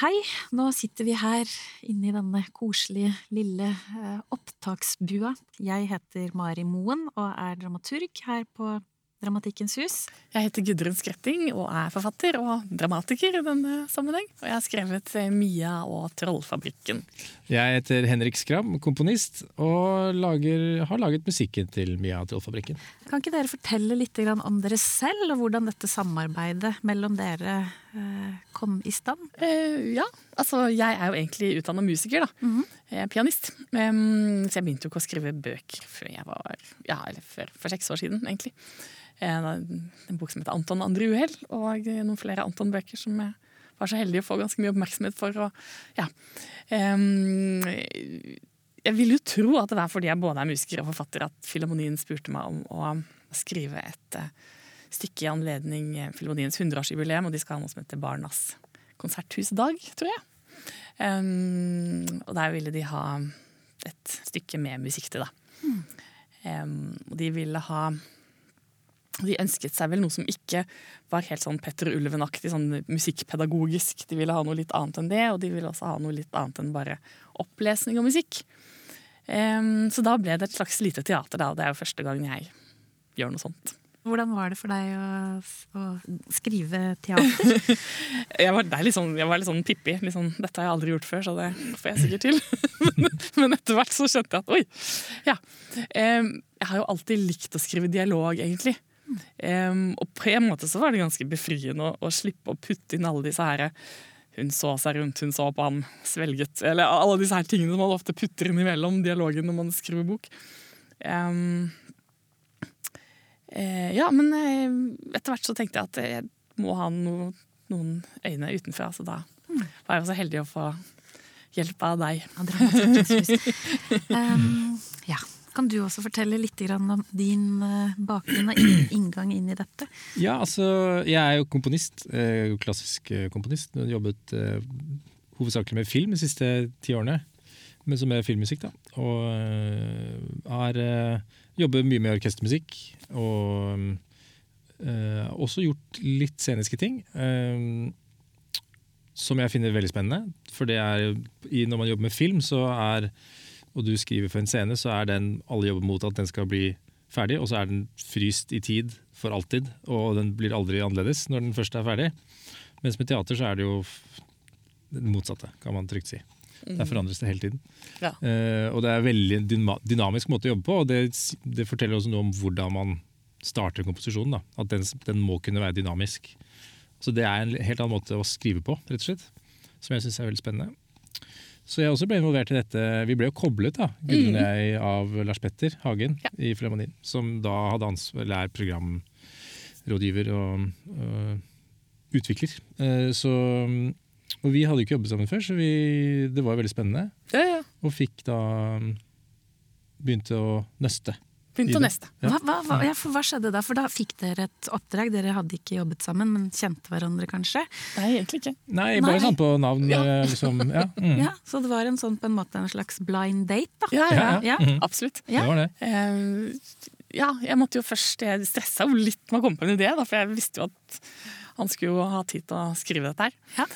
hei. Nå sitter vi her inne i denne koselige, lille eh, opptaksbua. Jeg heter Mari Moen og er dramaturg her på Dramatikkens hus. Jeg heter Gudrun Skretting og er forfatter og dramatiker i denne sammenheng. Og jeg har skrevet eh, Mia og Trollfabrikken. Jeg heter Henrik Skram, komponist, og lager, har laget musikken til Mia og Trollfabrikken. Kan ikke dere fortelle litt om dere selv, og hvordan dette samarbeidet mellom dere kom i stand? Eh, ja, altså jeg er jo egentlig utdanna musiker, da. Mm -hmm. Jeg er pianist. Um, så jeg begynte jo ikke å skrive bøker før jeg var Ja, eller før, for seks år siden, egentlig. En, en bok som heter 'Anton andre uhell', og noen flere Anton-bøker som jeg var så heldig å få ganske mye oppmerksomhet for. Og, ja. Um, jeg vil jo tro at det er fordi jeg både er musiker og forfatter at Filharmonien spurte meg om å skrive et stykke i anledning Filharmoniens 100-årsjubileum, og de skal ha noe som heter Barnas konserthusdag, tror jeg. Um, og der ville de ha et stykke med musikk til, da. Mm. Um, og de ville ha de ønsket seg vel noe som ikke var helt sånn Petter Ulven-aktig, sånn musikkpedagogisk. De ville ha noe litt annet enn det, og de ville også ha noe litt annet enn bare opplesning og musikk. Um, så da ble det et slags lite teater, da. Det er jo første gang jeg gjør noe sånt. Hvordan var det for deg å, å skrive teater? jeg, var, sånn, jeg var litt sånn pippi. Litt sånn, Dette har jeg aldri gjort før, så det får jeg sikkert til. men, etter hvert så skjønte jeg at oi. Ja. Um, jeg har jo alltid likt å skrive dialog, egentlig. Um, og på en måte så var det ganske befriende å, å slippe å putte inn alle disse her hun så seg rundt, hun så på ham, svelget Eller alle disse her tingene man ofte putter innimellom dialogen når man skriver bok. Um, eh, ja, men eh, etter hvert så tenkte jeg at jeg må ha no, noen øyne utenfra, så da var jeg så heldig å få hjelp av deg. um, ja. Kan du også fortelle litt om din eh, bakgrunn og inngang inn i dette? Ja, altså, jeg er jo komponist. Klassisk eh, komponist. Jeg har jobbet hovedsakelig med film de siste ti årene. Men som er filmmusikk, da. Og har jobber mye med orkestermusikk. Og uh, også gjort litt sceniske ting. Uh, som jeg finner veldig spennende. For det er, når man jobber med film, så er og du skriver for en scene, så er den alle jobber mot at den skal bli ferdig, og så er den fryst i tid for alltid, og den blir aldri annerledes når den først er ferdig. Mens med teater så er det jo det motsatte, kan man trygt si. Der forandres det hele tiden. Ja. Uh, og det er en veldig dynamisk måte å jobbe på, og det, det forteller også noe om hvordan man starter komposisjonen. Da. At den, den, må kunne være dynamisk. Så det er en helt annen måte å skrive på, rett og slett. Som jeg syns er veldig spennende. Så jeg også ble involvert i dette. Vi ble jo koblet, da, Gudrun og mm. jeg, av Lars Petter Hagen ja. i Filharmonien. Som da hadde ansvar, eller er programrådgiver og, og utvikler. Eh, så, og vi hadde ikke jobbet sammen før, så vi, det var veldig spennende. Ja, ja. Og fikk da begynte å nøste Begynte å nøste. Hva, hva, hva, ja, hva, skjedde da? For da fikk dere et oppdrag. Dere hadde ikke jobbet sammen, men kjente hverandre kanskje? Nei, egentlig ikke. Nei, bare Nei. sånn på navn. Ja. Eh, liksom, ja. Mm. ja. Så det var en sånn på en måte en slags blind date, da? Ja, ja, mm. absolutt. Det var det. Uh, ja, jeg måtte jo først Jeg stressa jo litt med å komme på en idé, da, for jeg visste jo at han skulle jo ha tid til å skrive dette her. Ja.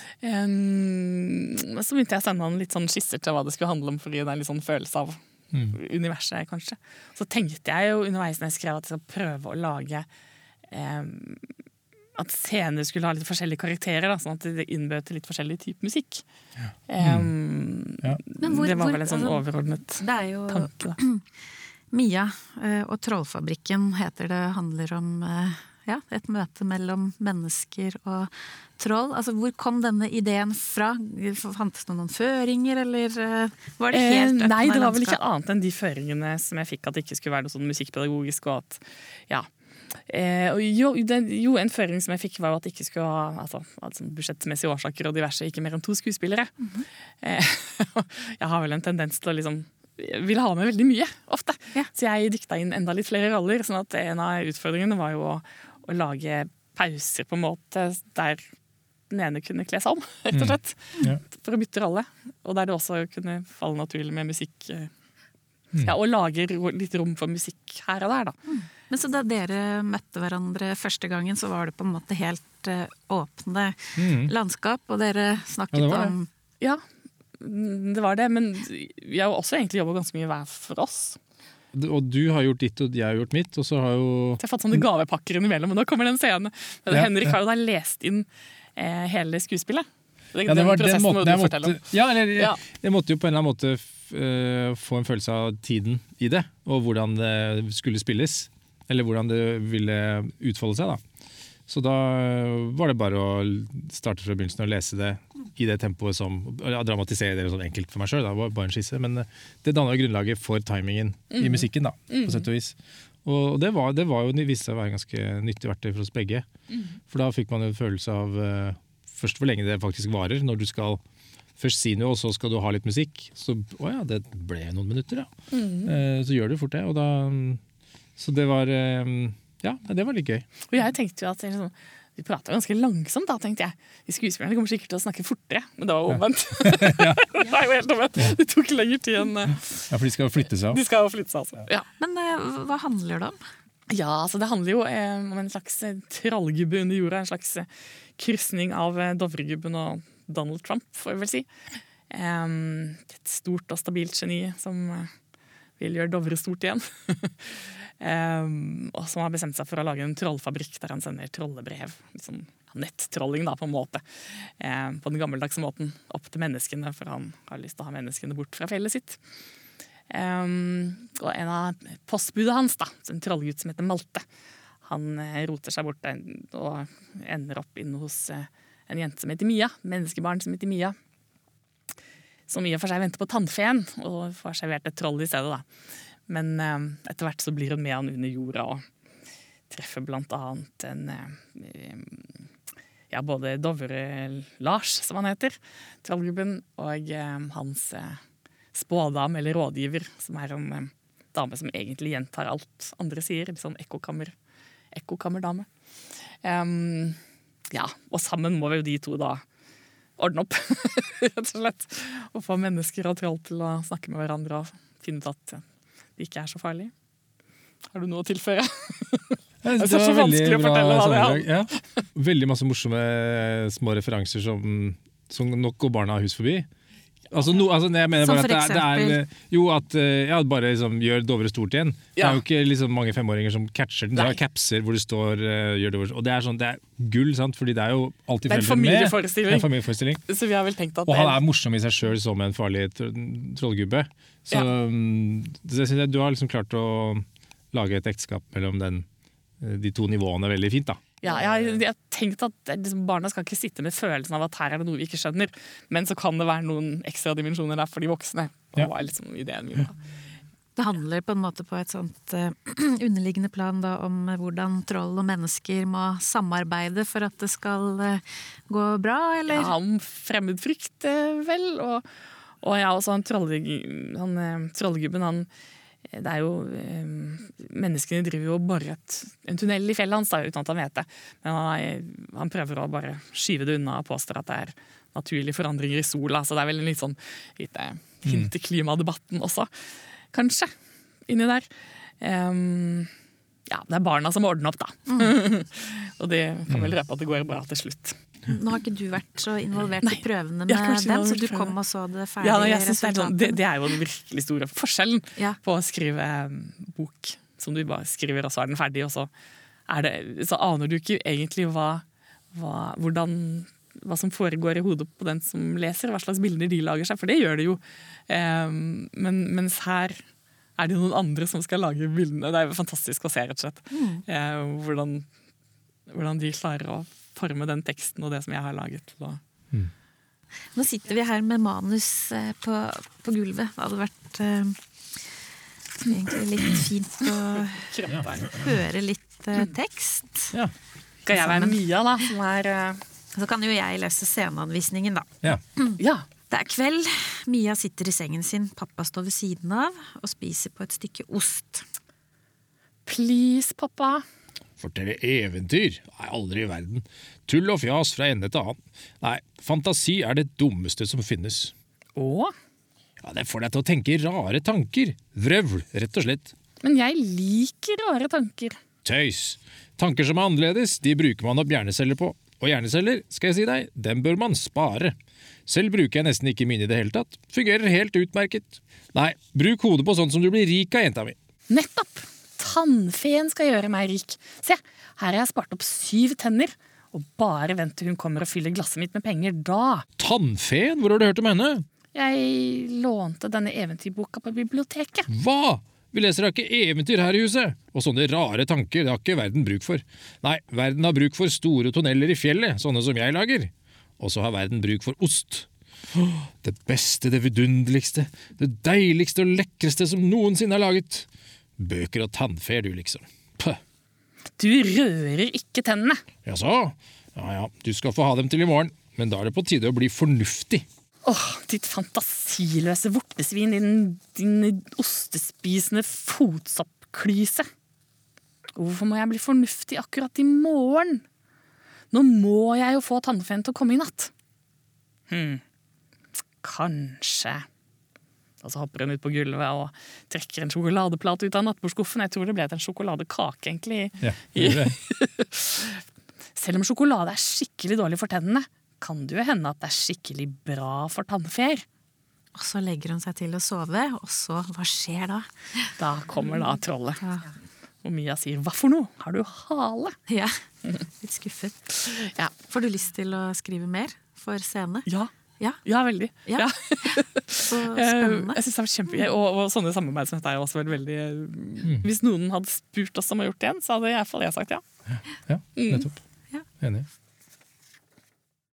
Um, så begynte jeg å sende han litt sånn skisser til hva det skulle handle om, fordi det er litt sånn følelse av mm. universet, kanskje. Så tenkte jeg jo underveis når jeg skrev at jeg skal prøve å lage um, At scener skulle ha litt forskjellige karakterer, da, sånn at det innbød til litt forskjellig type musikk. Ja. Um, ja. Hvor, det var vel en sånn altså, overordnet jo, tanke, da. Mia eh, og Trollfabrikken heter det handler om eh, ja, et møte mellom mennesker og troll. Altså, Hvor kom denne ideen fra? Fantes det noen føringer, eller eh, var det helt eh, Nei, det var vel ikke annet enn de føringene som jeg fikk, at det ikke skulle være noe sånn musikkpedagogisk. og at, ja, Eh, jo, den, jo, en føring som jeg fikk, var at det ikke skulle ha altså, altså budsjettmessige årsaker og diverse, ikke mer enn to skuespillere. Mm -hmm. eh, jeg har vel en tendens til å liksom ville ha med veldig mye, ofte. Ja. Så jeg dikta inn enda litt flere roller. sånn at en av utfordringene var jo å, å lage pauser på en måte der den ene kunne kle seg om, rett og mm. slett. Mm. Ja. For å bytte rolle. Og der det også kunne falle naturlig med musikk. Eh, mm. Ja, Og lage litt rom for musikk her og der, da. Mm. Men så da dere møtte hverandre første gangen, så var det på en måte helt eh, åpne landskap, og dere snakket Ja, det det. om Ja, mm, det var det. Men vi har jo også egentlig jobba ganske mye hver for oss. Og du har gjort ditt, og jeg har gjort mitt, og så har jo Så jeg fått sånne gavepakker innimellom, og nå kommer den scenen. Men Ja, Henrik har jo da lest inn eh, hele skuespillet. Ja, det var den måten jeg måtte. Ja, eller Ja. jeg måtte jo på en eller annen måte eh, få en følelse av tiden i det, og hvordan det skulle spilles. Eller hvordan det ville utfolde seg, da. Så da var det bare å starte fra begynnelsen og lese det i det tempoet som ja, Dramatisere det sånn enkelt for meg sjøl, det var bare en skisse. Men eh, det danna grunnlaget for timingen i musikken, da, på sett og vis. Og det, var, det var jo, viste seg å være ganske nyttig verktøy for oss begge. For da fikk man en følelse av uh, først hvor lenge det faktisk varer. Når du skal først si noe, og så skal du ha litt musikk. Så å ja, det ble noen minutter, ja. Uh, så gjør du fort det. Og da, så det var uh, Ja, det var litt gøy. Og jeg tenkte jo at jeg liksom, vi prata ganske langsomt, da, tenkte jeg. De skuespillerne kommer sikkert til å snakke fortere, men det var omvendt. det var jo helt omvendt. Det tok lengre tid enn eh, Ja, For de skal jo flytte seg De skal jo flytte seg, altså. Ja. Men eh, hva handler det om? Ja, altså det handler jo eh, om en slags trallgubbe under jorda. En slags eh, krysning av eh, Dovregubben og Donald Trump, får vi vel si. Et stort og stabilt geni som eh, vil gjøre Dovre stort igjen. um, og som har bestemt seg for å lage en trollfabrikk der han sender trollebrev. Litt ja, nettrolling, da, på en måte. Um, på den gammeldagse måten. Opp til menneskene, for han har lyst til å ha menneskene bort fra fjellet sitt. Um, og en av postbudet hans, da, en trollgutt som heter Malte, han eh, roter seg bort og ender opp inne hos eh, en jente som heter Mia. Menneskebarn som heter Mia. Som i og for seg venter på tannfeen og får servert et troll i stedet. da. Men eh, etter hvert så blir hun med han under jorda og treffer blant annet en eh, ja, både Dovre-Lars, som han heter, trollgubben, og eh, hans eh, spådam eller rådgiver, som er en eh, dame som egentlig gjentar alt andre sier. Litt sånn ekkokammer, ekkokammerdame. Um, ja, og sammen må jo de to da ordne opp, rett og slett. Og få mennesker og troll til å snakke med hverandre og finne ut at det ikke er så farlig. Har du noe å tilføre? Ja, Det er så vanskelig å fortelle hva det er. Ja. Veldig masse morsomme små referanser som, som nok går barna hus forbi. Altså, no, altså, jeg mener Som bare at det er, det er Jo, at eh, ja, bare liksom, gjør Dovre stort igjen. Det er jo ikke liksom, mange femåringer som catcher den. Det er capser hvor det står uh, gjør Dovre Og det er, sånn, det er gull, sant? fordi det er jo alltid er foreldre med. Det er en familieforestilling. Så vi har vel tenkt at Og han er morsom i seg sjøl som en farlig tro- trollgubbe. Så Ja. mm, det synes jeg du har liksom klart å lage et ekteskap mellom den, eh, de to nivåene veldig fint. da. Ja, jeg, har- jeg har tenkt at liksom, Barna skal ikke sitte med følelsen av at her er det noe vi ikke skjønner, men så kan det være noen ekstra dimensjoner der for de voksne. Det var liksom ideen min. da. Det handler på en måte på et sånt eh, underliggende plan da, om hvordan troll og mennesker må samarbeide for at det skal eh, gå bra, eller? Ja, om fremmedfrykt, eh, vel. Og, og ja, også han, trollgubben, han han det er jo, eh, Menneskene driver jo og borer et, en tunnel i fjellet hans da, uten at han vet det. Men han, han prøver å bare skyve det unna og påstår at det er naturlige forandringer i sola. Så det er vel en litt sånn lite hint til klimadebatten også, kanskje, inni der. Um, ja, det er barna som ordner opp, da. og det kan vel røpe at det går bra til slutt. Nå har ikke du vært så involvert Nei, i prøvene med dem, så du kom og så det ferdige Ja, jeg synes det, er sånn, det, det er jo den virkelig store forskjellen Ja. på å skrive bok som du bare skriver, og så er den ferdig, og så, er det, så aner du ikke egentlig hva, hva, hvordan, hva som foregår i hodet på den som leser, hva slags bilder de lager seg, for det gjør det jo. Um, men, mens her er det noen andre som skal lage bildene. Det er jo fantastisk å se, rett og slett. Eh, hvordan, hvordan de klarer å forme den teksten og det som jeg har laget. å Nå sitter vi her med manus eh, på, på gulvet. Det hadde vært eh, egentlig litt fint å høre litt eh, tekst. Ja. Skal jeg være Mia, da, som er Så kan jo jeg lese sceneanvisningen, da. Ja. Ja. Det er kveld. Mia sitter i sengen sin, pappa står ved siden av og spiser på et stykke ost. Please, pappa. Fortelle eventyr? Nei, aldri i verden. Tull og fjas fra ende til annen. Nei, fantasi er det dummeste som finnes. Å? Ja, Det får deg til å tenke rare tanker. Vrøvl, rett og slett. Men jeg liker rare tanker. Tøys! Tanker som er annerledes, de bruker man opp hjerneceller på. Og hjerneceller, skal jeg si deg, dem bør man spare. Selv bruker jeg nesten ikke mine i det hele tatt. Fungerer helt utmerket. Nei, bruk hodet på sånn som du blir rik av, jenta mi. Nettopp! Tannfeen skal gjøre meg rik. Se, her har jeg spart opp syv tenner. Og bare vent til hun kommer og fyller glasset mitt med penger da. Tannfeen? Hvor har du hørt om henne? Jeg lånte denne eventyrboka på biblioteket. Hva? Vi leser da ikke eventyr her i huset! Og sånne rare tanker det har ikke verden bruk for. Nei, verden har bruk for store tunneler i fjellet, sånne som jeg lager. Og så har verden bruk for ost. Det beste, det vidunderligste, det deiligste og lekreste som noensinne er laget. Bøker og tannfer, du, liksom. Pøh. Du rører ikke tennene. Jaså? Ja ja, du skal få ha dem til i morgen. Men da er det på tide å bli fornuftig. Åh, ditt fantasiløse vortesvin, din, din ostespisende fotsoppklyse. Hvorfor må jeg bli fornuftig akkurat i morgen? Nå må jeg jo få tannfeen til å komme i natt. Hm, kanskje. Og så hopper hun ut på gulvet og trekker en sjokoladeplate ut av nattbordskuffen. Jeg tror det ble til en sjokoladekake, egentlig. Ja, det det. Selv om sjokolade er skikkelig dårlig for tennene, kan det jo hende at det er skikkelig bra for tannfer. Og så legger hun seg til å sove, og så hva skjer da? Da kommer da trollet. Og Mia sier 'hva for noe, har du hale'? Ja, litt skuffet. Ja, Får du lyst til å skrive mer for scene? ja, Ja, ja veldig. Ja. Ja. så spennende. Jeg synes det var kjempegøy, og, og sånne samarbeid som dette er også veldig, veldig eh, Hvis noen hadde spurt oss om å gjort det igjen, så hadde i hvert fall jeg sagt ja. Ja, nettopp. Ja. Enig.